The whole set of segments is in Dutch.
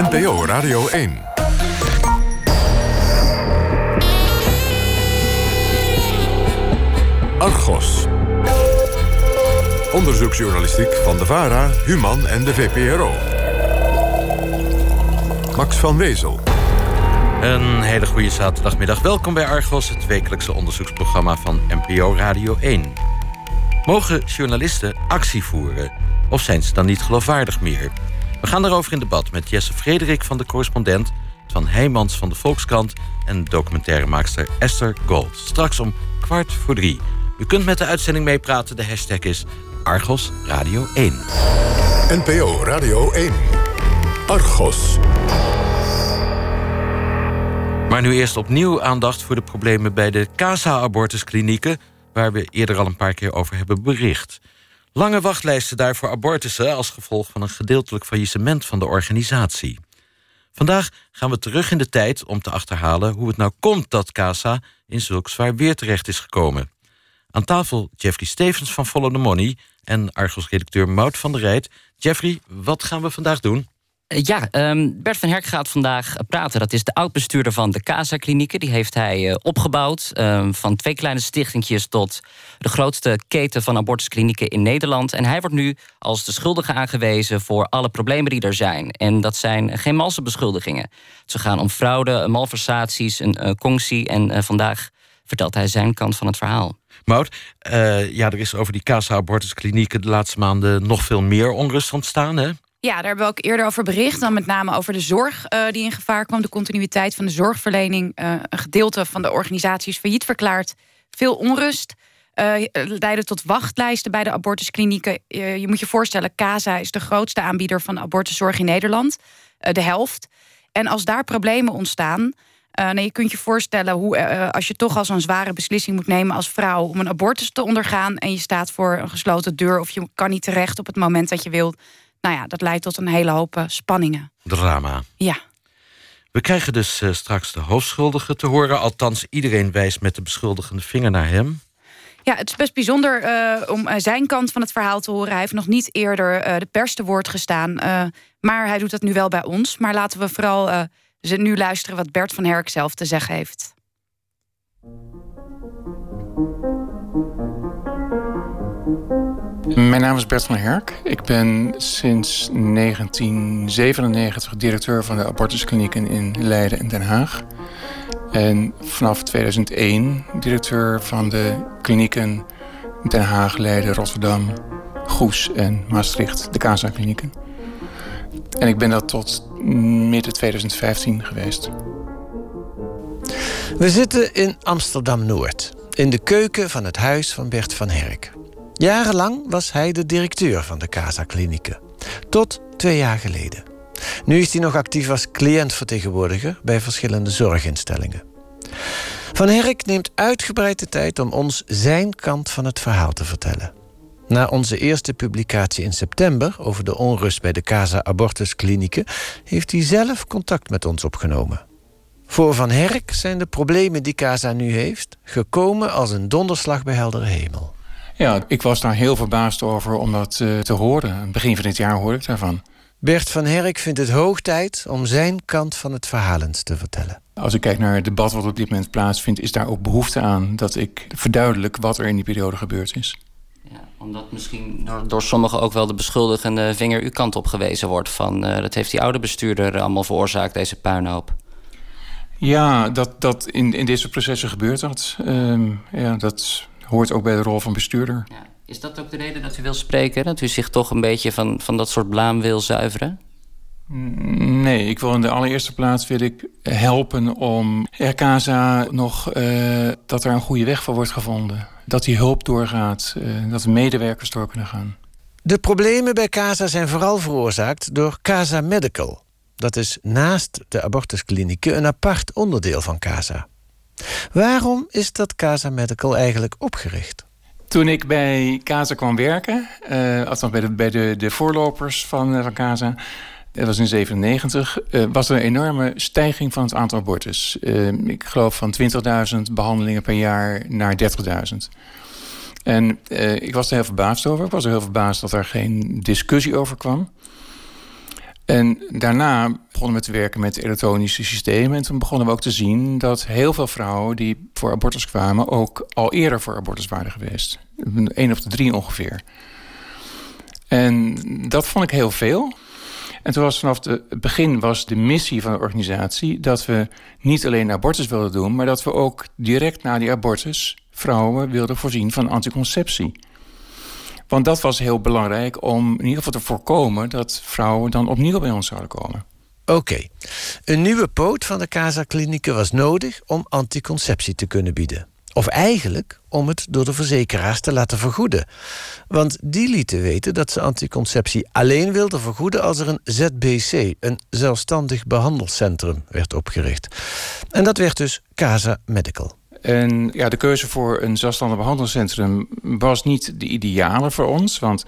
NPO Radio 1. Argos. Onderzoeksjournalistiek van de VARA, Human en de VPRO. Max van Wezel. Een hele goede zaterdagmiddag. Welkom bij Argos, het wekelijkse onderzoeksprogramma van NPO Radio 1. Mogen journalisten actie voeren? Of zijn ze dan niet geloofwaardig meer? We gaan daarover in debat met Jesse Frederik van de correspondent... van Heijmans van de Volkskrant en documentairemaakster Esther Gold. Straks om kwart voor drie. U kunt met de uitzending meepraten. De hashtag is Argos Radio 1. NPO Radio 1. Argos. Maar nu eerst opnieuw aandacht voor de problemen bij de CASA-abortusklinieken... waar we eerder al een paar keer over hebben bericht. Lange wachtlijsten daar voor abortussen als gevolg van een gedeeltelijk faillissement van de organisatie. Vandaag gaan we terug in de tijd om te achterhalen hoe het nou komt dat CASA in zulk zwaar weer terecht is gekomen. Aan tafel Jeffrey Stevens van Follow the Money en Argos-redacteur Mout van der Rijt. Jeffrey, wat gaan we vandaag doen? Eh, ja, um, Bert van Herk gaat vandaag praten. Dat is de oud-bestuurder van de Casa-klinieken. Die heeft hij uh, opgebouwd. Um, van twee kleine stichtingjes tot de grootste keten van abortusklinieken in Nederland. En hij wordt nu als de schuldige aangewezen voor alle problemen die er zijn. En dat zijn geen malse beschuldigingen. Ze gaan om fraude, malversaties, een uh, conctie. En vandaag vertelt hij zijn kant van het verhaal. Mout, ja, er is over die Casa-abortusklinieken de laatste maanden nog veel meer onrust ontstaan, hè? Ja, daar hebben we ook eerder over bericht. Dan met name over de zorg uh, die in gevaar kwam. De continuïteit van de zorgverlening. Uh, een gedeelte van de organisatie is failliet verklaard. Veel onrust. Uh, leidde tot wachtlijsten bij de abortusklinieken. je moet je voorstellen, CASA is de grootste aanbieder van abortuszorg in Nederland. de helft. En als daar problemen ontstaan... nee, je kunt je voorstellen hoe als je toch al zo'n zware beslissing moet nemen als vrouw om een abortus te ondergaan en je staat voor een gesloten deur of je kan niet terecht op het moment dat je wilt nou ja, dat leidt tot een hele hoop uh, spanningen. Drama. Ja. We krijgen dus uh, straks de hoofdschuldige te horen. Althans, iedereen wijst met de beschuldigende vinger naar hem. Ja, het is best bijzonder uh, om zijn kant van het verhaal te horen. Hij heeft nog niet eerder de pers te woord gestaan. maar hij doet dat nu wel bij ons. Maar laten we vooral nu luisteren wat Bert van Herk zelf te zeggen heeft. Mijn naam is Bert van Herk. Ik ben sinds 1997 directeur van de abortusklinieken in Leiden en Den Haag. En vanaf 2001 directeur van de klinieken Den Haag, Leiden, Rotterdam, Goes en Maastricht, de Casa-klinieken. En ik ben dat tot midden 2015 geweest. We zitten in Amsterdam-Noord, in de keuken van het huis van Bert van Herk. Jarenlang was hij de directeur van de Casa-klinieken. Tot twee jaar geleden. Nu is hij nog actief als cliëntvertegenwoordiger bij verschillende zorginstellingen. Van Herk neemt uitgebreid de tijd om ons zijn kant van het verhaal te vertellen. Na onze eerste publicatie in september over de onrust bij de Casa Abortusklinieken heeft hij zelf contact met ons opgenomen. Voor Van Herk zijn de problemen die Casa nu heeft gekomen als een donderslag bij heldere hemel. Ja, ik was daar heel verbaasd over om dat uh, te horen. Begin van dit jaar hoorde ik daarvan. Bert van Herk vindt het hoog tijd om zijn kant van het verhaal eens te vertellen. Als ik kijk naar het debat wat op dit moment plaatsvindt, is daar ook behoefte aan dat ik verduidelijk wat er in die periode gebeurd is. Ja, omdat misschien door, door sommigen ook wel de beschuldigende vinger uw kant op gewezen wordt. Van uh, dat heeft die oude bestuurder allemaal veroorzaakt, deze puinhoop. Ja, dat, dat in, in deze processen gebeurt dat. Um, ja, dat hoort ook bij de rol van bestuurder. Ja. Is dat ook de reden dat u wil spreken? Dat u zich toch een beetje van, van dat soort blaam wil zuiveren? Mm, nee, ik wil in de allereerste plaats wil ik helpen om RKSA nog uh, dat er een goede weg voor wordt gevonden. Dat die hulp doorgaat, uh, dat de medewerkers door kunnen gaan. De problemen bij CASA zijn vooral veroorzaakt door CASA Medical. Dat is naast de abortusklinieken een apart onderdeel van CASA. Waarom is dat Casa Medical eigenlijk opgericht? Toen ik bij Casa kwam werken, uh, althans bij de, de, voorlopers van, van Casa, dat was in 97, uh, was er een enorme stijging van het aantal abortus. Ik geloof van 20.000 behandelingen per jaar naar 30.000. En ik was er heel verbaasd over. Ik was er heel verbaasd dat er geen discussie over kwam. En daarna begonnen we te werken met elektronische systemen. En toen begonnen we ook te zien dat heel veel vrouwen die voor abortus kwamen... ook al eerder voor abortus waren geweest. Eén of de drie ongeveer. En dat vond ik heel veel. En toen was vanaf het begin was de missie van de organisatie... dat we niet alleen abortus wilden doen... maar dat we ook direct na die abortus vrouwen wilden voorzien van anticonceptie. Want dat was heel belangrijk om in ieder geval te voorkomen... dat vrouwen dan opnieuw bij ons zouden komen. Oké. Een nieuwe poot van de Casa-klinieken was nodig om anticonceptie te kunnen bieden. Of eigenlijk om het door de verzekeraars te laten vergoeden. Want die lieten weten dat ze anticonceptie alleen wilden vergoeden als er een ZBC, een zelfstandig behandelcentrum, werd opgericht. En dat werd dus Casa Medical. En ja, de keuze voor een zelfstandig behandelcentrum was niet de ideale voor ons. Want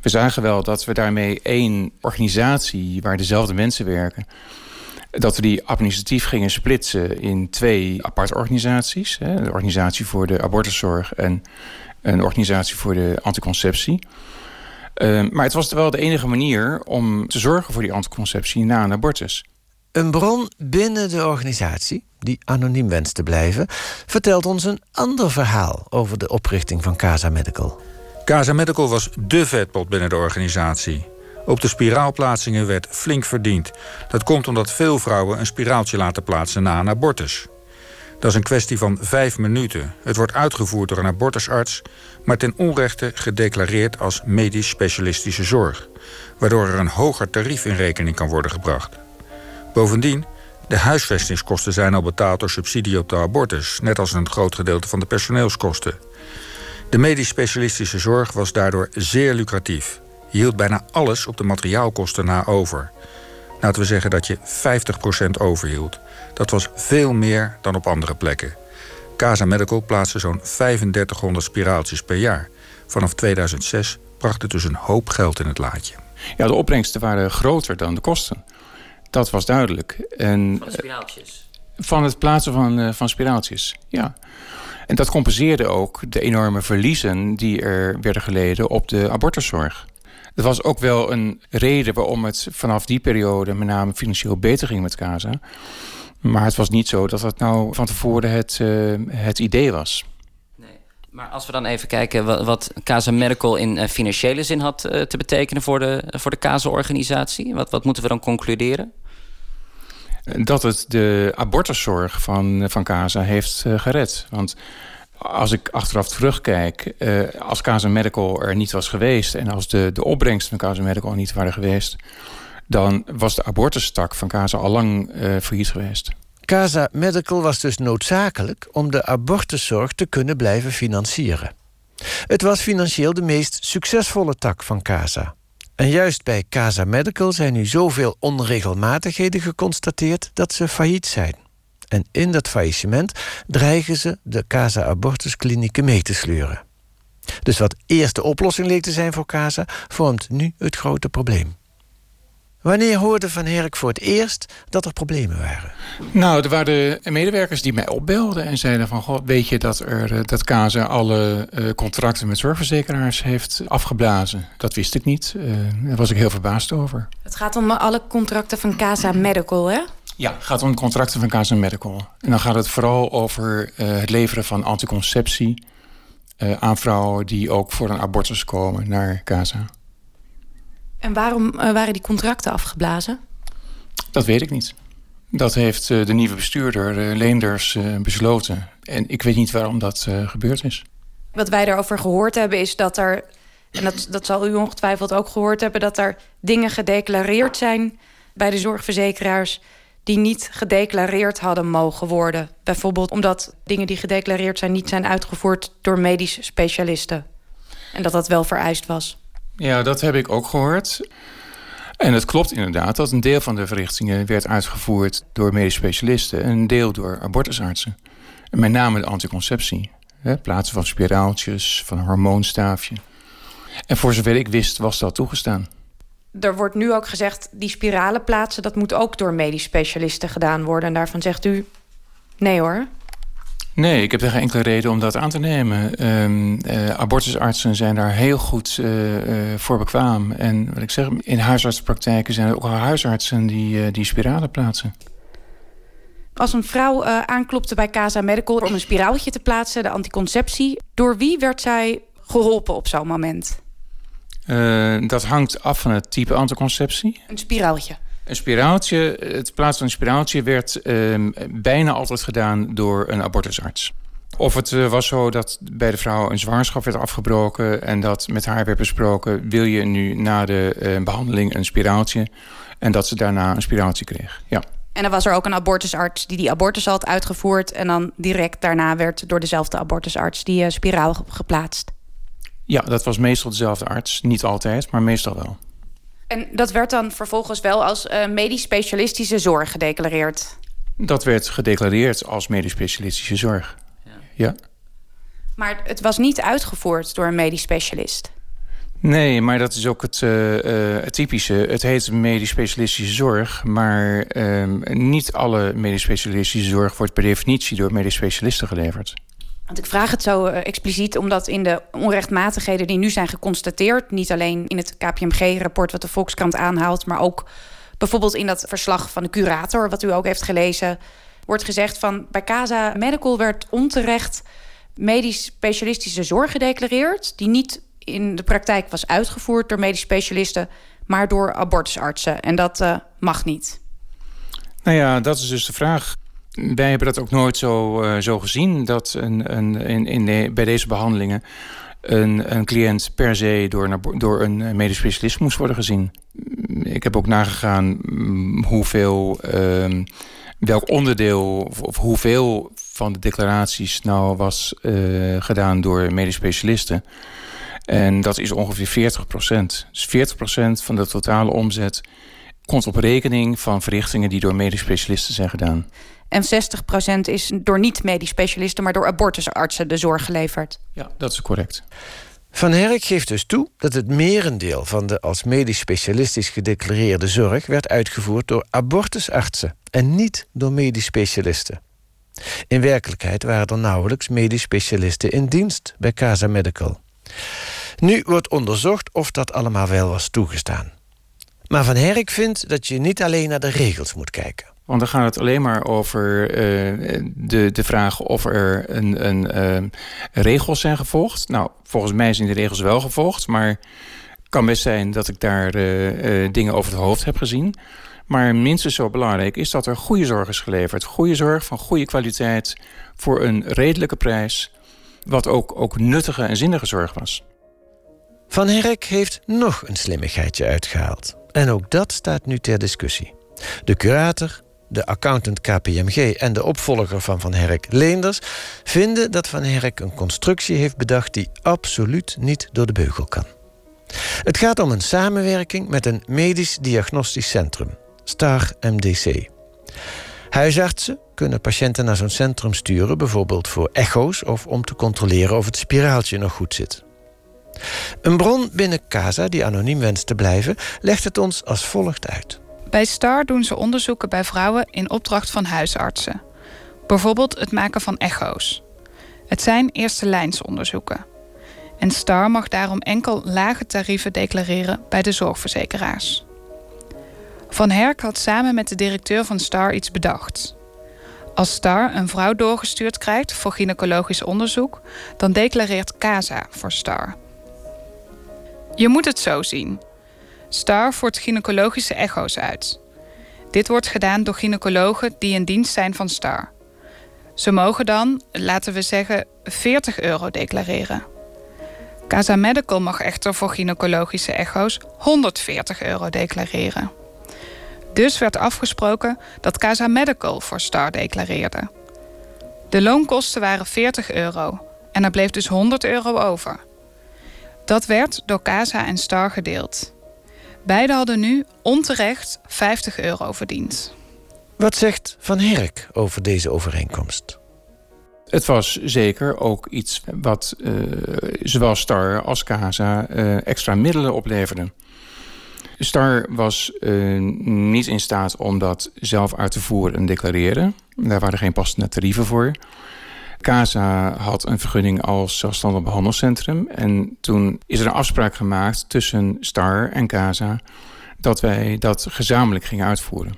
we zagen wel dat we daarmee één organisatie waar dezelfde mensen werken. Dat we die administratief gingen splitsen in twee aparte organisaties. De organisatie voor de abortuszorg en een organisatie voor de anticonceptie. Ehm, maar het was wel de enige manier om te zorgen voor die anticonceptie na een abortus. Een bron binnen de organisatie, die anoniem wenst te blijven, vertelt ons een ander verhaal over de oprichting van Casa Medical. Casa Medical was dé vetpot binnen de organisatie. Op de spiraalplaatsingen werd flink verdiend. Dat komt omdat veel vrouwen een spiraaltje laten plaatsen na een abortus. Dat is een kwestie van vijf minuten. Het wordt uitgevoerd door een abortusarts, maar ten onrechte gedeclareerd als medisch specialistische zorg, waardoor er een hoger tarief in rekening kan worden gebracht. Bovendien, de huisvestingskosten zijn al betaald door subsidie op de abortus, net als een groot gedeelte van de personeelskosten. De medisch specialistische zorg was daardoor zeer lucratief. Je hield bijna alles op de materiaalkosten na over. Laten we zeggen dat je 50% overhield. Dat was veel meer dan op andere plekken. Casa Medical plaatste zo'n 3500 spiraaltjes per jaar. Vanaf 2006 bracht het dus een hoop geld in het laadje. Ja, de opbrengsten waren groter dan de kosten. Dat was duidelijk. En, van spiraaltjes? Van het plaatsen van, uh, van spiraaltjes, ja. En dat compenseerde ook de enorme verliezen die er werden geleden op de abortuszorg. Het was ook wel een reden waarom het vanaf die periode met name financieel beter ging met Casa. Maar het was niet zo dat dat nou van tevoren het, uh, het idee was. Nee. Maar als we dan even kijken wat, wat Casa Medical in uh, financiële zin had uh, te betekenen voor de, voor de Casa-organisatie, wat, wat moeten we dan concluderen? Dat het de abortuszorg van, van Casa heeft gered. Want als ik achteraf terugkijk, uh, als Casa Medical er niet was geweest... en als de, de opbrengsten van Casa Medical niet waren geweest... dan was de abortustak van Casa al lang uh, failliet geweest. Casa Medical was dus noodzakelijk om de abortuszorg te kunnen blijven financieren. Het was financieel de meest succesvolle tak van Casa. En juist bij Casa Medical zijn nu zoveel onregelmatigheden geconstateerd dat ze failliet zijn. En in dat faillissement dreigen ze de Casa Abortusklinieken mee te sleuren. Dus wat eerst de oplossing leek te zijn voor Casa, vormt nu het grote probleem. Wanneer hoorde Van Herk voor het eerst dat er problemen waren? Nou, er waren medewerkers die mij opbelden en zeiden van... God, weet je dat, er, eh, dat CASA alle uh, contracten met zorgverzekeraars heeft afgeblazen? Dat wist ik niet. Uh, daar was ik heel verbaasd over. Het gaat om alle contracten van CASA Medical, hè? Ja, het gaat om contracten van Casa Medical. En dan gaat het vooral over uh, het leveren van anticonceptie... Aan vrouwen die ook voor een abortus komen naar Casa. En waarom uh, waren die contracten afgeblazen? Dat weet ik niet. Dat heeft de nieuwe bestuurder, Leenders, besloten. En ik weet niet waarom dat gebeurd is. Wat wij daarover gehoord hebben is dat er... en dat, dat zal u ongetwijfeld ook gehoord hebben... dat er dingen gedeclareerd zijn bij de zorgverzekeraars die niet gedeclareerd hadden mogen worden. Bijvoorbeeld omdat dingen die gedeclareerd zijn... niet zijn uitgevoerd door medische specialisten. En dat dat wel vereist was. Ja, dat heb ik ook gehoord. En het klopt inderdaad dat een deel van de verrichtingen... werd uitgevoerd door medische specialisten... en een deel door abortusartsen. En met name de anticonceptie. Hè, plaatsen van spiraaltjes, van een hormoonstaafje. En voor zover ik wist, was dat toegestaan er wordt nu ook gezegd, die spiralen plaatsen... dat moet ook door medisch specialisten gedaan worden. En daarvan zegt u, nee hoor. Nee, ik heb er geen enkele reden om dat aan te nemen. Um, uh, abortusartsen zijn daar heel goed uh, uh, voor bekwaam. En wat ik zeg, in huisartsenpraktijken zijn er ook al huisartsen die, die spiralen plaatsen. Als een vrouw aanklopte bij Casa Medical om een spiraaltje te plaatsen, de anticonceptie, door wie werd zij geholpen op zo'n moment? dat hangt af van het type anticonceptie. Een spiraaltje. Een spiraaltje, het plaatsen van een spiraaltje werd uh, bijna altijd gedaan door een abortusarts. Of het uh, was zo dat bij de vrouw een zwangerschap werd afgebroken en dat met haar werd besproken: wil je nu na de uh, behandeling een spiraaltje? En dat ze daarna een spiraaltje kreeg. Ja. En dan was er ook een abortusarts die die abortus had uitgevoerd. En dan direct daarna werd door dezelfde abortusarts die uh, spiraal geplaatst. Ja, dat was meestal dezelfde arts. Niet altijd, maar meestal wel. En dat werd dan vervolgens wel als uh, medisch specialistische zorg gedeclareerd? Dat werd gedeclareerd als medisch specialistische zorg. Ja. ja. Maar het was niet uitgevoerd door een medisch specialist? Nee, maar dat is ook het, uh, uh, het typische. Het heet medisch specialistische zorg, maar ehm, niet alle medisch specialistische zorg wordt per definitie door medisch specialisten geleverd. Want ik vraag het zo uh, expliciet omdat in de onrechtmatigheden die nu zijn geconstateerd, niet alleen in het KPMG-rapport wat de Volkskrant aanhaalt, maar ook bijvoorbeeld in dat verslag van de curator, wat u ook heeft gelezen, wordt gezegd van bij Casa Medical werd onterecht medisch specialistische zorg gedeclareerd, die niet in de praktijk was uitgevoerd door medisch specialisten, maar door abortusartsen. En dat uh, mag niet. Nou ja, dat is dus de vraag wij hebben dat ook nooit zo, uh, zo gezien. Dat een, een, in, in bij deze behandelingen een, een cliënt per se door door een medisch specialist moest worden gezien. Ik heb ook nagegaan mm, hoeveel, uh, welk onderdeel of, hoeveel van de declaraties nou was uh, gedaan door medisch specialisten. En dat is ongeveer 40 procent. Dus 40 procent van de totale omzet komt op rekening van verrichtingen die door medisch specialisten zijn gedaan. En 60% is door niet-medisch specialisten, maar door abortusartsen de zorg geleverd. Ja, dat is correct. Van Herk geeft dus toe dat het merendeel van de als medisch specialistisch gedeclareerde zorg werd uitgevoerd door abortusartsen en niet door medisch specialisten. In werkelijkheid waren er nauwelijks medisch specialisten in dienst bij Casa Medical. Nu wordt onderzocht of dat allemaal wel was toegestaan. Maar Van Herk vindt dat je niet alleen naar de regels moet kijken. Want dan gaat het alleen maar over uh, de, de vraag of er een, een uh, regels zijn gevolgd. Nou, volgens mij zijn die regels wel gevolgd, maar het kan best zijn dat ik daar dingen over het hoofd heb gezien. Maar minstens zo belangrijk is dat er goede zorg is geleverd. Goede zorg van goede kwaliteit voor een redelijke prijs. Wat ook, ook nuttige en zinnige zorg was. Van Herk heeft nog een slimmigheidje uitgehaald. En ook dat staat nu ter discussie. De curator de accountant KPMG en de opvolger van Van Herk Leenders vinden dat Van Herk een constructie heeft bedacht die absoluut niet door de beugel kan. Het gaat om een samenwerking met een medisch diagnostisch centrum, STAR MDC. Huisartsen kunnen patiënten naar zo'n centrum sturen, bijvoorbeeld voor echo's of om te controleren of het spiraaltje nog goed zit. Een bron binnen CASA, die anoniem wenst te blijven, legt het ons als volgt uit. Bij STAR doen ze onderzoeken bij vrouwen in opdracht van huisartsen. Bijvoorbeeld het maken van echo's. Het zijn eerste lijnsonderzoeken. En STAR mag daarom enkel lage tarieven declareren bij de zorgverzekeraars. Van Herk had samen met de directeur van STAR iets bedacht. Als STAR een vrouw doorgestuurd krijgt voor gynaecologisch onderzoek, dan declareert CASA voor STAR. Je moet het zo zien. STAR voert gynaecologische echo's uit. Dit wordt gedaan door gynaecologen die in dienst zijn van STAR. Ze mogen dan, laten we zeggen, 40 euro declareren. Casa Medical mag echter voor gynaecologische echo's 140 euro declareren. Dus werd afgesproken dat Casa Medical voor STAR declareerde. De loonkosten waren 40 euro en er bleef dus 100 euro over. Dat werd door Casa en STAR gedeeld. Beiden hadden nu onterecht 50 euro verdiend. Wat zegt Van Herk over deze overeenkomst? Het was zeker ook iets wat uh, zowel Star als Casa uh, extra middelen opleverde. Star was uh, niet in staat om dat zelf uit te voeren en declareren. Daar waren geen passende tarieven voor. CASA had een vergunning als zelfstandig behandelcentrum. En toen is er een afspraak gemaakt tussen STAR en CASA dat wij dat gezamenlijk gingen uitvoeren.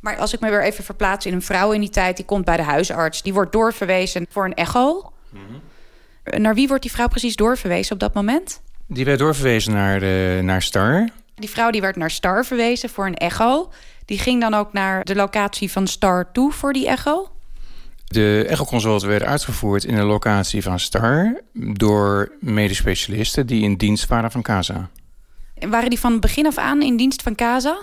Maar als ik me weer even verplaats in een vrouw in die tijd, die komt bij de huisarts, die wordt doorverwezen voor een echo. Mhm. Naar wie wordt die vrouw precies doorverwezen op dat moment? Die werd doorverwezen naar, uh, naar Star. Die vrouw die werd naar Star verwezen voor een echo. Die ging dan ook naar de locatie van Star toe voor die echo? De echoconsult werd uitgevoerd in de locatie van Star door medisch specialisten die in dienst waren van CASA. En waren die van begin af aan in dienst van CASA?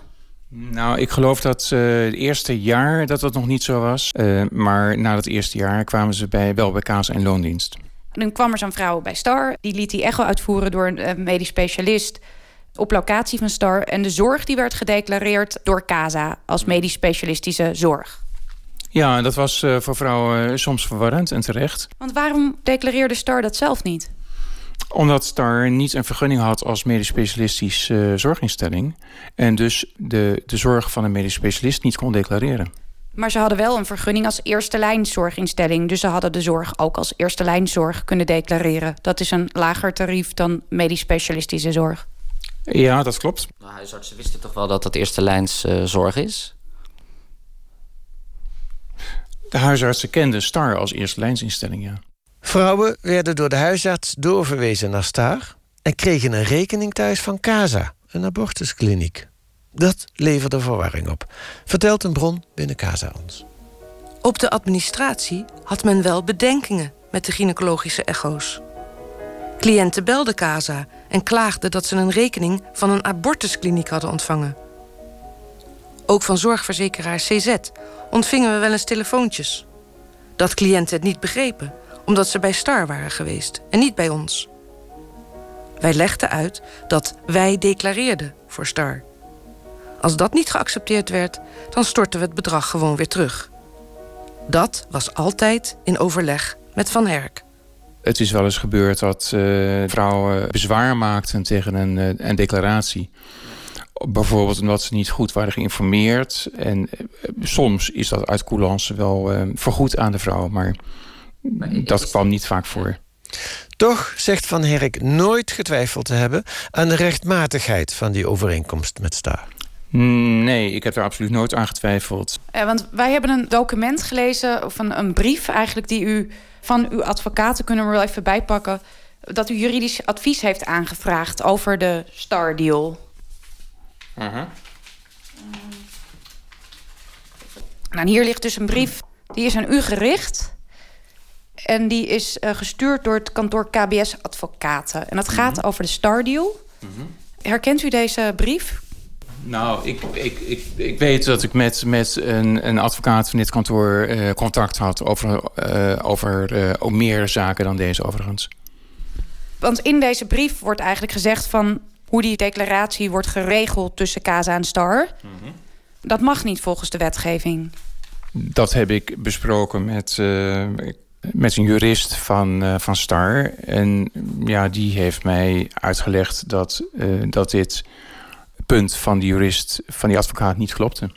Nou, ik geloof dat uh, het eerste jaar dat dat nog niet zo was. Uh, maar na het eerste jaar kwamen ze bij, wel bij CASA in loondienst. En dan kwam er zo'n vrouw bij Star. Die liet die echo uitvoeren door een uh, medisch specialist op locatie van Star. En de zorg die werd gedeclareerd door CASA als medisch specialistische zorg. Ja, dat was uh, voor vrouwen uh, soms verwarrend en terecht. Want waarom declareerde Star dat zelf niet? Omdat Star niet een vergunning had als medisch specialistische uh, zorginstelling. En dus de, de zorg van een medisch specialist niet kon declareren. Maar ze hadden wel een vergunning als eerste lijnzorginstelling. Dus ze hadden de zorg ook als eerste lijnzorg kunnen declareren. Dat is een lager tarief dan medisch specialistische zorg. Ja, dat klopt. Nou, huisartsen wisten toch wel dat dat eerste lijnszorg is? De huisartsen kenden STAR als eerste lijnsinstelling, ja. Vrouwen werden door de huisarts doorverwezen naar STAR... en kregen een rekening thuis van CASA, een abortuskliniek. Dat leverde verwarring op, vertelt een bron binnen CASA ons. Op de administratie had men wel bedenkingen met de gynaecologische echo's. Cliënten belden CASA en klaagden dat ze een rekening van een abortuskliniek hadden ontvangen. Ook van zorgverzekeraar CZ ontvingen we wel eens telefoontjes. Dat cliënten het niet begrepen, omdat ze bij Star waren geweest en niet bij ons. Wij legden uit dat wij declareerden voor Star. Als dat niet geaccepteerd werd, dan stortten we het bedrag gewoon weer terug. Dat was altijd in overleg met Van Herk. Het is wel eens gebeurd dat uh, vrouwen bezwaar maakten tegen een, uh, een declaratie. Bijvoorbeeld omdat ze niet goed waren geïnformeerd. En uh, soms is dat uit coulance wel vergoed aan de vrouw. Maar, maar dat kwam niet vaak voor. Toch zegt Van Herk nooit getwijfeld te hebben... aan de rechtmatigheid van die overeenkomst met Star. Nee, ik heb er absoluut nooit aan getwijfeld. Ja, want wij hebben een document gelezen, of een, een brief eigenlijk... die u van uw advocaten, kunnen we er wel even bijpakken... dat u juridisch advies heeft aangevraagd over de Star Deal. Uh -huh. Nou, hier ligt dus een brief, die is aan u gericht... En die is uh, gestuurd door het kantoor KBS Advocaten. En dat gaat -huh. over de Star Deal. Uh -huh. Herkent u deze brief? Nou, ik, ik, ik, ik weet dat ik met, met een, een advocaat van dit kantoor uh, contact had over, uh, over ook meer zaken dan deze overigens. Want in deze brief wordt eigenlijk gezegd van hoe die declaratie wordt geregeld tussen Casa en Star. Mm -hmm. Dat mag niet volgens de wetgeving. Dat heb ik besproken met, met een jurist van, van Star. En ja, die heeft mij uitgelegd dat, dat dit punt van die jurist, van die advocaat niet klopte.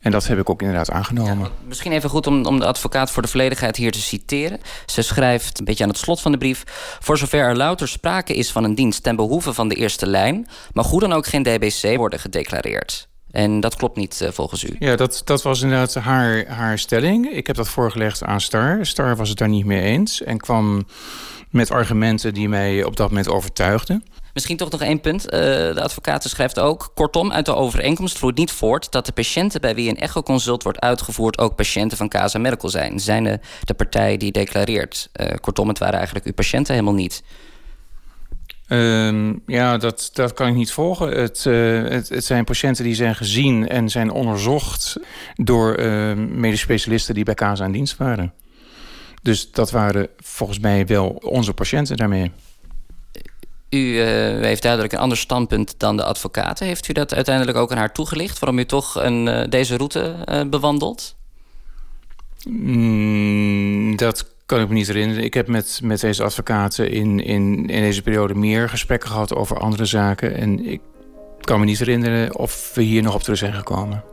En dat heb ik ook inderdaad aangenomen. Ja, misschien even goed om, om de advocaat voor de volledigheid hier te citeren. Ze schrijft een beetje aan het slot van de brief... voor zover er louter sprake is van een dienst ten behoeve van de eerste lijn... mag hoe dan ook geen DBC worden gedeclareerd. En dat klopt niet uh, volgens u. Ja, dat, dat was inderdaad haar, haar stelling. Ik heb dat voorgelegd aan Star. Star was het daar niet mee eens en kwam met argumenten die mij op dat moment overtuigden. Misschien toch nog één punt. Uh, de advocaat schrijft ook... kortom, uit de overeenkomst vloeit niet voort... dat de patiënten bij wie een echoconsult wordt uitgevoerd... ook patiënten van Casa Medical zijn. Zijn de, de partij die declareert. Uh, kortom, het waren eigenlijk uw patiënten helemaal niet. Um, ja, dat, dat kan ik niet volgen. Het, uh, het, het, zijn patiënten die zijn gezien en zijn onderzocht... door uh, medisch specialisten die bij Casa in dienst waren. Dus dat waren volgens mij wel onze patiënten daarmee. U uh, heeft duidelijk een ander standpunt dan de advocaten. Heeft u dat uiteindelijk ook aan haar toegelicht? Waarom u toch een, uh, deze route uh, bewandelt? Mm, dat kan ik me niet herinneren. Ik heb met, met deze advocaten in, in, in deze periode meer gesprekken gehad over andere zaken. En ik kan me niet herinneren of we hier nog op terug zijn gekomen.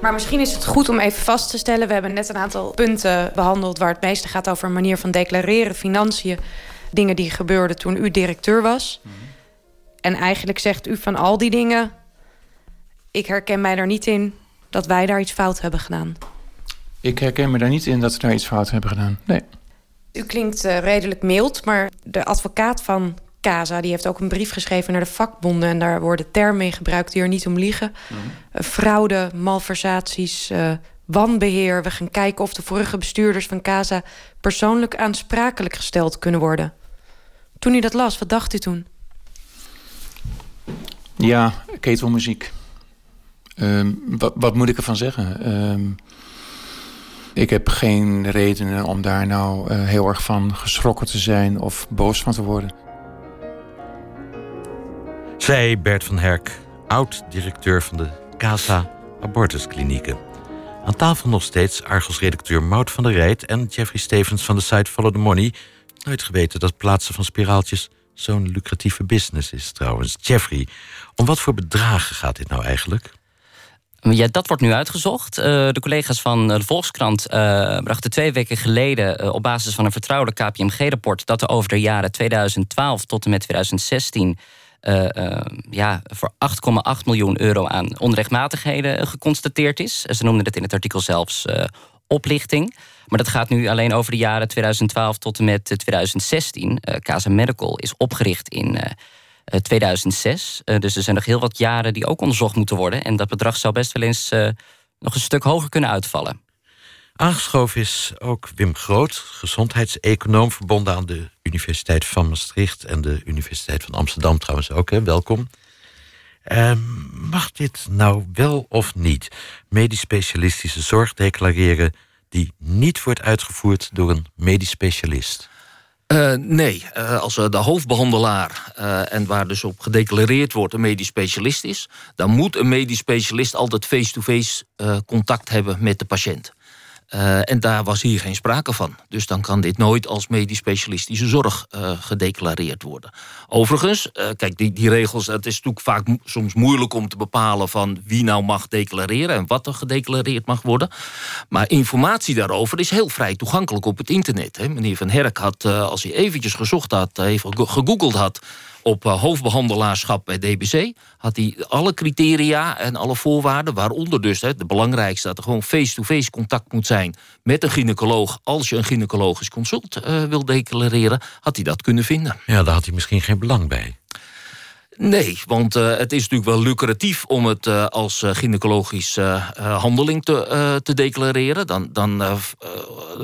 Maar misschien is het goed om even vast te stellen... we hebben net een aantal punten behandeld... waar het meeste gaat over een manier van declareren, financiën... dingen die gebeurden toen u directeur was. En eigenlijk zegt u van al die dingen... ik herken mij er niet in dat wij daar iets fout hebben gedaan. Ik herken me daar niet in dat we daar iets fout hebben gedaan. Nee. U klinkt uh, redelijk mild, maar de advocaat van Casa... die heeft ook een brief geschreven naar de vakbonden... en daar worden termen in gebruikt die er niet om liegen. Mm -hmm. fraude, malversaties, uh, wanbeheer. We gaan kijken of de vorige bestuurders van Casa... persoonlijk aansprakelijk gesteld kunnen worden. Toen u dat las, wat dacht u toen? Ja, ketelmuziek. Um, wat, wat, moet ik ervan zeggen? Um, ik heb geen redenen om daar nou uh, heel erg van geschrokken te zijn of boos van te worden. Zij, Bert van Herk, oud-directeur van de Casa Abortusklinieken. Aan tafel nog steeds Argos-redacteur Mout van der Rijt... en Jeffrey Stevens van de site Follow the Money. Nooit geweten dat plaatsen van spiraaltjes zo'n lucratieve business is trouwens. Jeffrey, om wat voor bedragen gaat dit nou eigenlijk? Ja, dat wordt nu uitgezocht. Uh, de collega's van de Volkskrant uh, brachten twee weken geleden... Op basis van een vertrouwelijk KPMG-rapport... dat er over de jaren 2012 tot en met 2016... ja, voor 8,8 miljoen euro aan onrechtmatigheden geconstateerd is. Ze noemden het in het artikel zelfs oplichting. Maar dat gaat nu alleen over de jaren 2012 tot en met 2016. Casa Medical is opgericht in 2006. Uh, dus er zijn nog heel wat jaren die ook onderzocht moeten worden. En dat bedrag zou best wel eens uh, nog een stuk hoger kunnen uitvallen. Aangeschoven is ook Wim Groot, gezondheidseconoom... verbonden aan de Universiteit van Maastricht... en de Universiteit van Amsterdam trouwens ook. Hè? Welkom. Uh, mag dit nou wel of niet medisch specialistische zorg declareren... die niet wordt uitgevoerd door een medisch specialist? Uh, nee, uh, als de hoofdbehandelaar en waar dus op gedeclareerd wordt een medisch specialist is, dan moet een medisch specialist altijd face-to-face -face, contact hebben met de patiënt. Uh, en daar was hier geen sprake van. Dus dan kan dit nooit als medisch specialistische zorg uh, gedeclareerd worden. Overigens, uh, kijk, die, die regels, het is natuurlijk vaak soms moeilijk om te bepalen van wie nou mag declareren en wat er gedeclareerd mag worden. Maar informatie daarover is heel vrij toegankelijk op het internet. Hè. Meneer Van Herk had, als hij eventjes gezocht had, even gegoogeld had op uh, hoofdbehandelaarschap bij DBC had hij alle criteria en alle voorwaarden, waaronder dus hè, de belangrijkste dat er gewoon face-to-face contact moet zijn met een gynaecoloog. Als je een gynaecologisch consult uh, wil declareren, had hij dat kunnen vinden. Ja, daar had hij misschien geen belang bij. Nee, want uh, het is natuurlijk wel lucratief om het uh, als uh, gynaecologische handeling te, te declareren. Dan, dan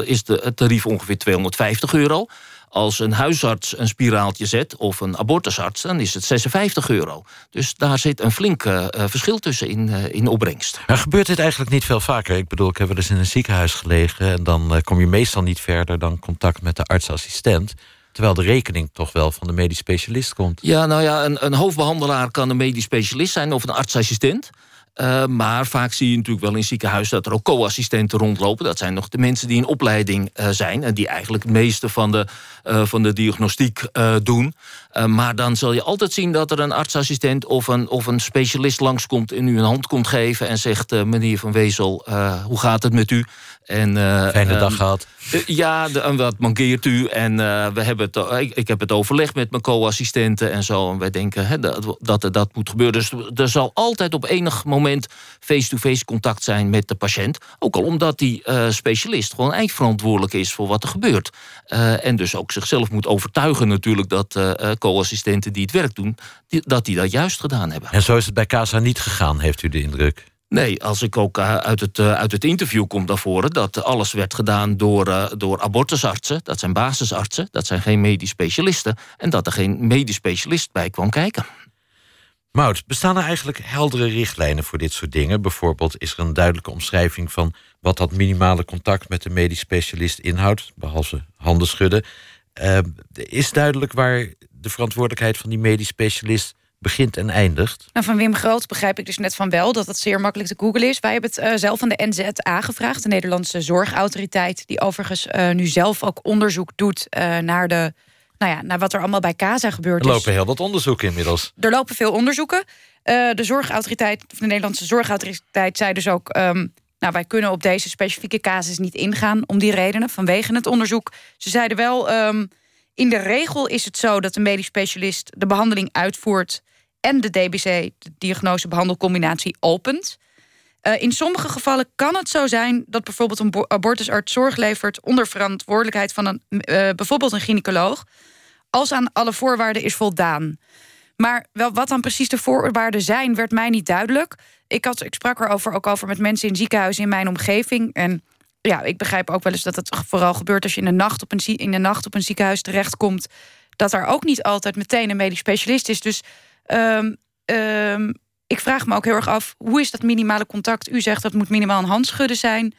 is de, het tarief ongeveer 250 euro. Als een huisarts een spiraaltje zet of een abortusarts... dan is het 56 euro. Dus daar zit een flink uh, verschil tussen in, uh, in opbrengst. Maar gebeurt dit eigenlijk niet veel vaker? Ik bedoel, ik heb wel eens in een ziekenhuis gelegen... en dan uh, kom je meestal niet verder dan contact met de artsassistent... Terwijl de rekening toch wel van de medisch specialist komt. Ja, nou ja, een, een hoofdbehandelaar kan een medisch specialist zijn... of een artsassistent. Uh, maar vaak zie je natuurlijk wel in ziekenhuizen dat er ook co-assistenten rondlopen. Dat zijn nog de mensen die in opleiding uh, zijn... en die eigenlijk het meeste van de, uh, van de diagnostiek doen. maar dan zal je altijd zien dat er een artsassistent... of een, of een specialist langskomt en u een hand komt geven... en zegt, meneer Van Wezel, hoe gaat het met u? En, Fijne dag gehad. ja, de, wat mankeert u? En we hebben het, ik, ik, heb het overlegd met mijn co-assistenten en zo. En wij denken hè, dat, dat dat moet gebeuren. Dus er zal altijd op enig moment face-to-face contact zijn met de patiënt. Ook al omdat die uh, specialist gewoon eindverantwoordelijk is voor wat er gebeurt. Uh, en dus ook zichzelf moet overtuigen natuurlijk dat uh, co-assistenten die het werk doen... Die, dat die dat juist gedaan hebben. En zo is het bij CASA niet gegaan, heeft u de indruk? Nee, als ik ook uit het, uit het interview kom naar voren... dat alles werd gedaan door, door abortusartsen. Dat zijn basisartsen, dat zijn geen medisch specialisten. En dat er geen medisch specialist bij kwam kijken. Mout, bestaan er eigenlijk heldere richtlijnen voor dit soort dingen? Bijvoorbeeld is er een duidelijke omschrijving van wat dat minimale contact met de medisch specialist inhoudt, behalve handen schudden. Uh, is duidelijk waar de verantwoordelijkheid van die medisch specialist begint en eindigt? Nou, van Wim Groot begrijp ik dus net van wel dat het zeer makkelijk te googlen is. Wij hebben het uh, zelf van de NZA gevraagd, de Nederlandse Zorgautoriteit, die overigens uh, nu zelf ook onderzoek doet naar de nou ja, naar wat er allemaal bij Casa gebeurt. Er lopen heel wat onderzoeken inmiddels. Er lopen veel onderzoeken. Uh, de zorgautoriteit, of de Nederlandse zorgautoriteit, zei dus ook. Um, nou, wij kunnen op deze specifieke casus niet ingaan om die redenen, vanwege het onderzoek. Ze zeiden wel. Um, in de regel is het zo dat de medisch specialist de behandeling uitvoert en de DBC, de diagnose-behandelcombinatie, opent. Uh, in sommige gevallen kan het zo zijn dat bijvoorbeeld een abortusarts zorg levert onder verantwoordelijkheid van een, uh, bijvoorbeeld een gynaecoloog, als aan alle voorwaarden is voldaan. Maar wel, wat dan precies de voorwaarden zijn, werd mij niet duidelijk. Ik, had, ik sprak erover ook over met mensen in ziekenhuizen in mijn omgeving. En ja, ik begrijp ook wel eens dat het vooral gebeurt als je in de nacht op een, in de nacht op een ziekenhuis terechtkomt. Dat er ook niet altijd meteen een medisch specialist is. Dus um, um, ik vraag me ook heel erg af, hoe is dat minimale contact? U zegt dat moet minimaal een handschudden zijn.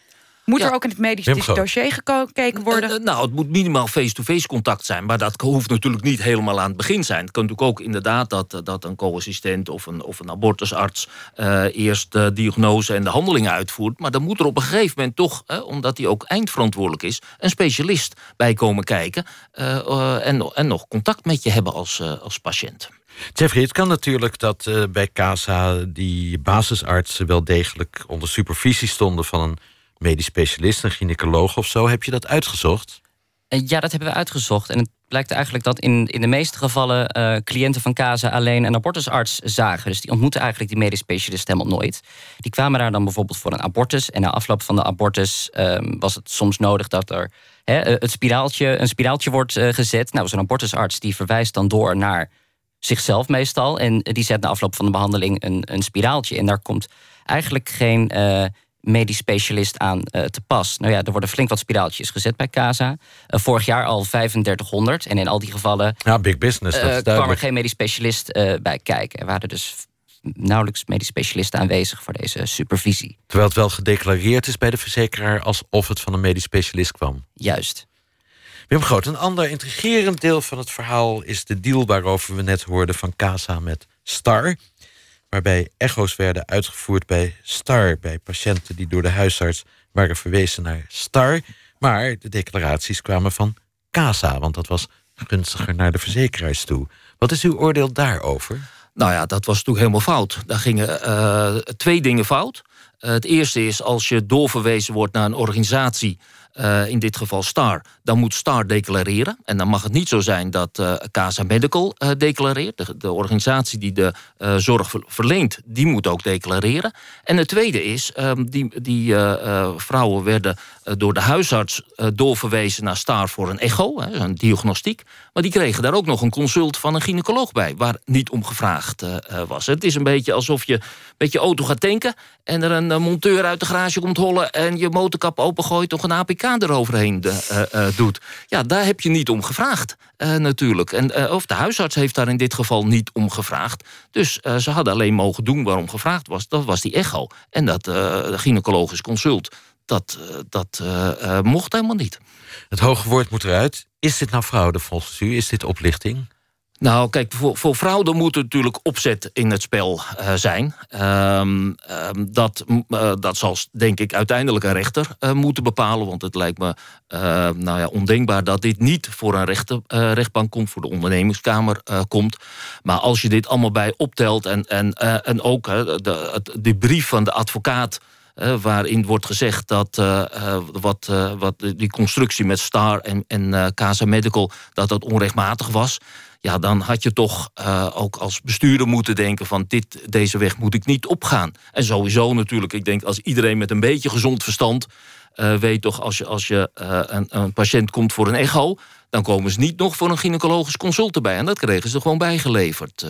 Moet er ook in het medisch dossier gekeken worden? Uh, nou, het moet minimaal face-to-face contact zijn. Maar dat hoeft natuurlijk niet helemaal aan het begin zijn. Het kan natuurlijk ook inderdaad dat, dat een co-assistent of een, of een abortusarts... Uh, eerst de diagnose en de handelingen uitvoert. Maar dan moet er op een gegeven moment toch, omdat hij ook eindverantwoordelijk is... een specialist bij komen kijken en, en nog contact met je hebben als, als patiënt. Jeffrey, het kan natuurlijk dat uh, bij CASA die basisartsen wel degelijk onder supervisie stonden van een medisch specialist, een gynaecoloog of zo. Heb je dat uitgezocht? Eh, ja, dat hebben we uitgezocht. En het blijkt eigenlijk dat in, in de meeste gevallen uh, cliënten van CASA alleen een abortusarts zagen. Dus die ontmoeten eigenlijk die medisch specialist helemaal nooit. Die kwamen daar dan bijvoorbeeld voor een abortus. En na afloop van de abortus um, was het soms nodig dat er he, het spiraaltje, een spiraaltje wordt gezet. Nou, zo'n abortusarts die verwijst dan door naar zichzelf meestal. En die zet na afloop van de behandeling een, een spiraaltje. En daar komt eigenlijk geen medisch specialist aan uh, te pas. Nou ja, er worden flink wat spiraaltjes gezet bij CASA. Uh, vorig jaar al 3500. En in al die gevallen ja, big business, dat kwam er geen medisch specialist bij kijken. Er waren dus nauwelijks medisch specialisten aanwezig voor deze supervisie. Terwijl het wel gedeclareerd is bij de verzekeraar... alsof het van een medisch specialist kwam. Juist. Wim Groot, een ander intrigerend deel van het verhaal is de deal waarover we net hoorden van Casa met Star. Waarbij echo's werden uitgevoerd bij Star, bij patiënten die door de huisarts waren verwezen naar Star. Maar de declaraties kwamen van Casa, want dat was gunstiger naar de verzekeraars toe. Wat is uw oordeel daarover? Nou ja, dat was natuurlijk helemaal fout. Daar gingen uh, twee dingen fout. Uh, het eerste is als je doorverwezen wordt naar een organisatie uh, in dit geval STAR, dan moet STAR declareren. En dan mag het niet zo zijn dat uh, Casa Medical uh, declareert. De, organisatie die de zorg verleent, die moet ook declareren. En het tweede is, ehm, die, die vrouwen werden door de huisarts doorverwezen naar STAR voor een echo, hè, een diagnostiek. Maar die kregen daar ook nog een consult van een gynaecoloog bij, waar niet om gevraagd was. Het is een beetje alsof je met je auto gaat tanken en er een monteur uit de garage komt hollen en je motorkap opengooit, toch een APK eroverheen de, uh, uh, doet. Ja, daar heb je niet om gevraagd, uh, natuurlijk. En, of de huisarts heeft daar in dit geval niet om gevraagd. Dus ze hadden alleen mogen doen waarom gevraagd was. Dat was die echo. En dat gynaecologisch consult. Dat, dat mocht helemaal niet. Het hoge woord moet eruit. Is dit nou fraude volgens u? Is dit oplichting? Nou, kijk, voor, voor fraude moet er natuurlijk opzet in het spel uh, zijn. Um, um, dat, uh, dat zal, denk ik, uiteindelijk een rechter uh, moeten bepalen. Want het lijkt me nou ja, ondenkbaar dat dit niet voor een rechter, rechtbank komt... voor de ondernemingskamer komt. Maar als je dit allemaal bij optelt... en, en, en ook de, de brief van de advocaat... Uh, waarin wordt gezegd dat uh, uh, wat, wat die constructie met Star en, en Casa Medical... dat dat onrechtmatig was ja, dan had je toch ook als bestuurder moeten denken van dit, deze weg moet ik niet opgaan. En sowieso natuurlijk, ik denk als iedereen met een beetje gezond verstand uh, weet toch als je, als je uh, een, een, patiënt komt voor een echo, dan komen ze niet nog voor een gynaecologisch consult erbij. En dat kregen ze gewoon bijgeleverd.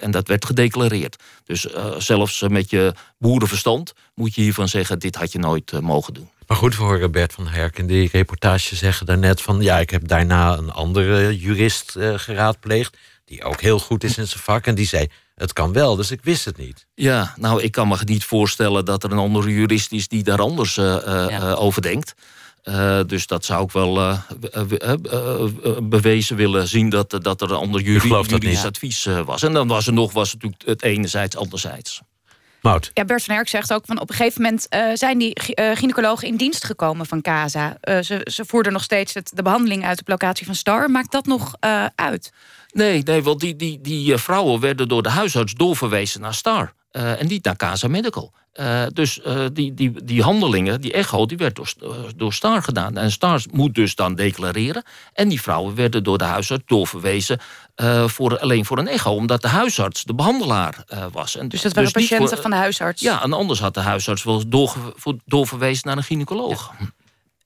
en dat werd gedeclareerd. Dus zelfs met je boerenverstand moet je hiervan zeggen, dit had je nooit mogen doen. Maar goed, horen Bert van Herk in die reportage zeggen daarnet van... ja, ik heb daarna een andere jurist geraadpleegd... die ook heel goed is in zijn vak. En die zei, het kan wel, dus ik wist het niet. Ja, nou, ik kan me niet voorstellen dat er een andere jurist is... die daar anders uh, ja. over denkt. Uh, dus dat zou ik wel uh, uh, bewezen willen zien dat, dat er een ander juridisch advies was. En dan was er nog was het natuurlijk het enerzijds, anderzijds. Mout. Ja, Bert van Herk zegt ook van op een gegeven moment uh, zijn die uh, gynaecologen in dienst gekomen van CASA. Uh, ze, ze voerden nog steeds het, de behandeling uit op locatie van Star. Maakt dat nog uit? Nee, nee, want die, die, die vrouwen werden door de huisarts doorverwezen naar Star. en niet naar Casa Medical. Uh, dus uh, die, die, die handelingen, die echo, die werd door, door Star gedaan. En Star moet dus dan declareren. En die vrouwen werden door de huisarts doorverwezen... Voor, alleen voor een echo, omdat de huisarts de behandelaar was. En dus dat waren dus patiënten voor, van de huisarts? Ja, en anders had de huisarts wel doorge, doorverwezen naar een gynaecoloog. Ja.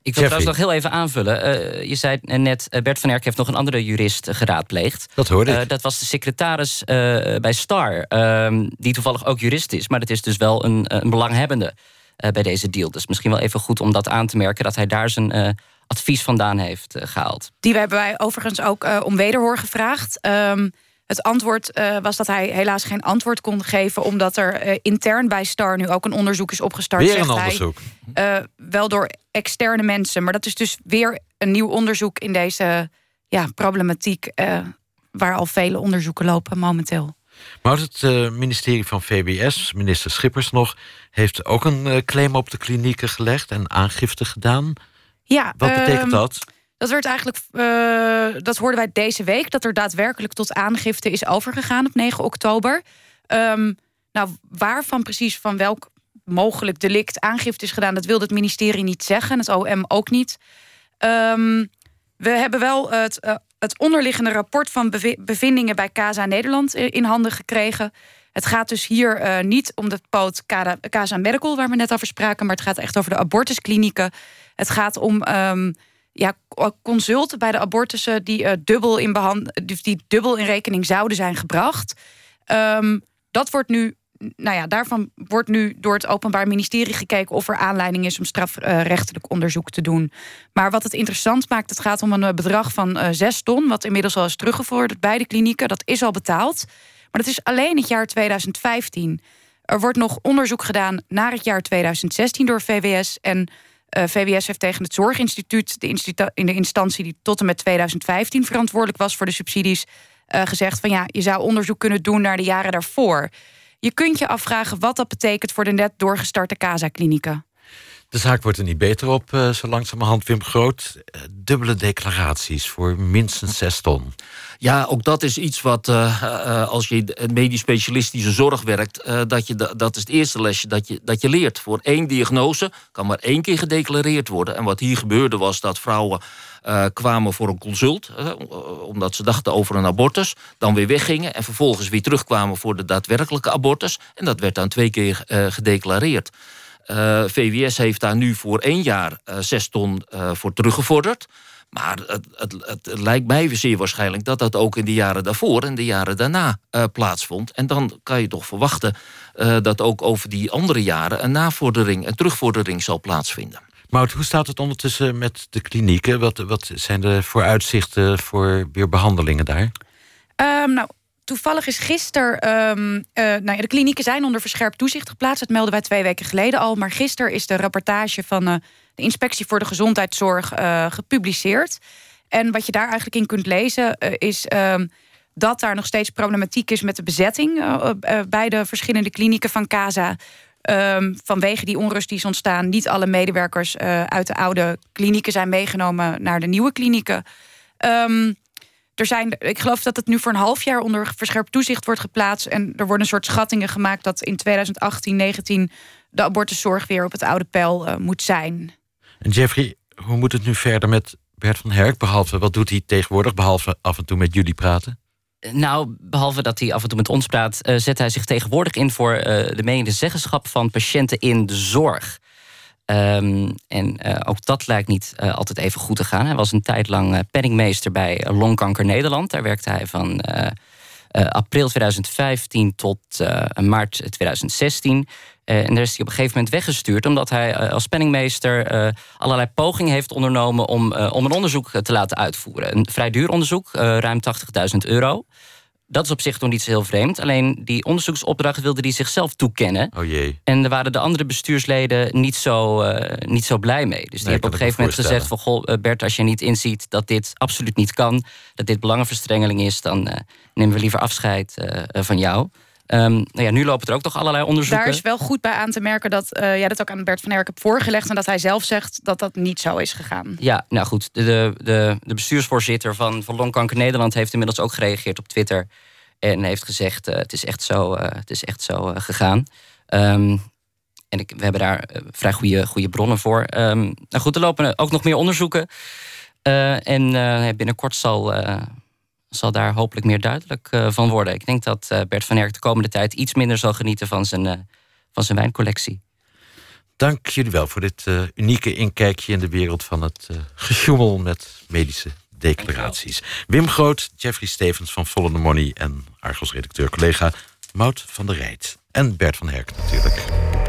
Ik wil trouwens nog heel even aanvullen. Uh, je zei net, uh, Bert van Erk heeft nog een andere jurist geraadpleegd. Dat hoorde ik. Uh, dat was de secretaris bij Star, ehm, die toevallig ook jurist is. Maar dat is dus wel een, een belanghebbende bij deze deal. Dus misschien wel even goed om dat aan te merken... dat hij daar zijn advies vandaan heeft gehaald. Die hebben wij overigens ook om wederhoor gevraagd... Um, het antwoord uh, was dat hij helaas geen antwoord kon geven... omdat er uh, intern bij Star nu ook een onderzoek is opgestart. Weer een onderzoek? Hij, uh, wel door externe mensen. Maar dat is dus weer een nieuw onderzoek in deze ja, problematiek... waar al vele onderzoeken lopen momenteel. Maar het ministerie van VBS, minister Schippers nog... heeft ook een claim op de klinieken gelegd en aangifte gedaan. Ja, Wat betekent ehm, dat? Dat werd eigenlijk, uh, dat hoorden wij deze week, dat er daadwerkelijk tot aangifte is overgegaan op 9 oktober. Um, nou, waarvan precies van welk mogelijk delict aangifte is gedaan, dat wilde het ministerie niet zeggen, het OM ook niet. Um, we hebben wel het, uh, het onderliggende rapport van bevindingen bij CASA Nederland in handen gekregen. Het gaat dus hier niet om de poot CASA Medical, waar we net over spraken, maar het gaat echt over de abortusklinieken. Het gaat om um, ja, consulten bij de abortussen die, uh, dubbel in behand die dubbel in rekening zouden zijn gebracht. Um, dat wordt nu, nou ja, daarvan wordt nu door het Openbaar Ministerie gekeken of er aanleiding is om strafrechtelijk onderzoek te doen. Maar wat het interessant maakt, het gaat om een eh, bedrag van uh, 6 ton, wat inmiddels al is teruggevorderd bij de klinieken. Dat is al betaald. Maar dat is alleen het jaar 2015. Er wordt nog onderzoek gedaan naar het jaar 2016 door VWS. En eh, VWS heeft tegen het Zorginstituut, de in de instantie die tot en met 2015 verantwoordelijk was voor de subsidies, uh, gezegd van ja, je zou onderzoek kunnen doen naar de jaren daarvoor. Je kunt je afvragen wat dat betekent voor de net doorgestarte CASA-klinieken. De zaak wordt er niet beter op, uh, zo langzamerhand, Wim Groot. dubbele declaraties voor minstens 6 ton. Ja, ook dat is iets wat uh, als je medisch specialistische zorg werkt, dat, je, dat is het eerste lesje dat je, dat je leert. Voor één diagnose kan maar één keer gedeclareerd worden. En wat hier gebeurde was dat vrouwen kwamen voor een consult, omdat ze dachten over een abortus, dan weer weggingen en vervolgens weer terugkwamen voor de daadwerkelijke abortus. En dat werd dan twee keer gedeclareerd. VWS heeft daar nu voor één jaar zes ton voor teruggevorderd. Maar het, het, het, lijkt mij zeer waarschijnlijk dat dat ook in de jaren daarvoor en de jaren daarna uh, plaatsvond. En dan kan je toch verwachten uh, dat ook over die andere jaren een navordering en terugvordering zal plaatsvinden. Maar hoe staat het ondertussen met de klinieken? Wat, wat zijn de vooruitzichten voor weer behandelingen daar? Um, nou, toevallig is gisteren. Um, uh, nou ja, de klinieken zijn onder verscherpt toezicht geplaatst. Dat melden wij twee weken geleden al. Maar gisteren is de rapportage van uh, de Inspectie voor de Gezondheidszorg uh, gepubliceerd. En wat je daar eigenlijk in kunt lezen is. Uh, dat daar nog steeds problematiek is met de bezetting bij de verschillende klinieken van CASA. Um, vanwege die onrust die is ontstaan, niet alle medewerkers uit de oude klinieken zijn meegenomen naar de nieuwe klinieken. Um, er zijn, ik geloof dat het nu voor een half jaar onder verscherpt toezicht wordt geplaatst. En er worden een soort schattingen gemaakt dat in 2018, 19 de abortuszorg weer op het oude pijl uh, moet zijn. En Jeffrey, hoe moet het nu verder met Bert van Herk? Behalve, wat doet hij tegenwoordig, behalve af en toe met jullie praten? Nou, behalve dat hij af en toe met ons praat, uh, zet hij zich tegenwoordig in voor uh, de medezeggenschap van patiënten in de zorg. Um, en uh, ook dat lijkt niet uh, altijd even goed te gaan. Hij was een tijd lang uh, penningmeester bij Longkanker Nederland. Daar werkte hij van april 2015 tot maart 2016. en daar is hij op een gegeven moment weggestuurd... omdat hij als penningmeester allerlei pogingen heeft ondernomen... om, om een onderzoek te laten uitvoeren. Een vrij duur onderzoek, ruim 80.000 euro dat is op zich nog niet zo heel vreemd. Alleen die onderzoeksopdracht wilde hij zichzelf toekennen. Oh jee. En er waren de andere bestuursleden niet zo, uh, niet zo blij mee. Dus die hebben op een gegeven moment gezegd van... Goh, eh, Bert, als je niet inziet dat dit absoluut niet kan... dat dit belangenverstrengeling is... dan uh, nemen we liever afscheid van jou. Ehm, nou ja, nu lopen er ook toch allerlei onderzoeken. Daar is wel goed bij aan te merken dat uh, jij dat ook aan Bert van Herk hebt voorgelegd... en dat hij zelf zegt dat dat niet zo is gegaan. Ja, nou goed. De, de, de bestuursvoorzitter van, van Longkanker Nederland... heeft inmiddels ook gereageerd op Twitter... en heeft gezegd, uh, het is echt zo, uh, het is echt zo gegaan. Um, en ik, we hebben daar vrij goede, goede bronnen voor. Um, nou goed, er lopen ook nog meer onderzoeken... en binnenkort zal, zal daar hopelijk meer duidelijk uh, van worden. Ik denk dat uh, Bert van Herk de komende tijd iets minder zal genieten van zijn, uh, van zijn wijncollectie. Dank jullie wel voor dit unieke inkijkje in de wereld van het gesjoemel met medische declaraties. Wim Groot, Jeffrey Stevens van the Money en Argos redacteur collega Mout van der Rijt. En Bert van Herk natuurlijk.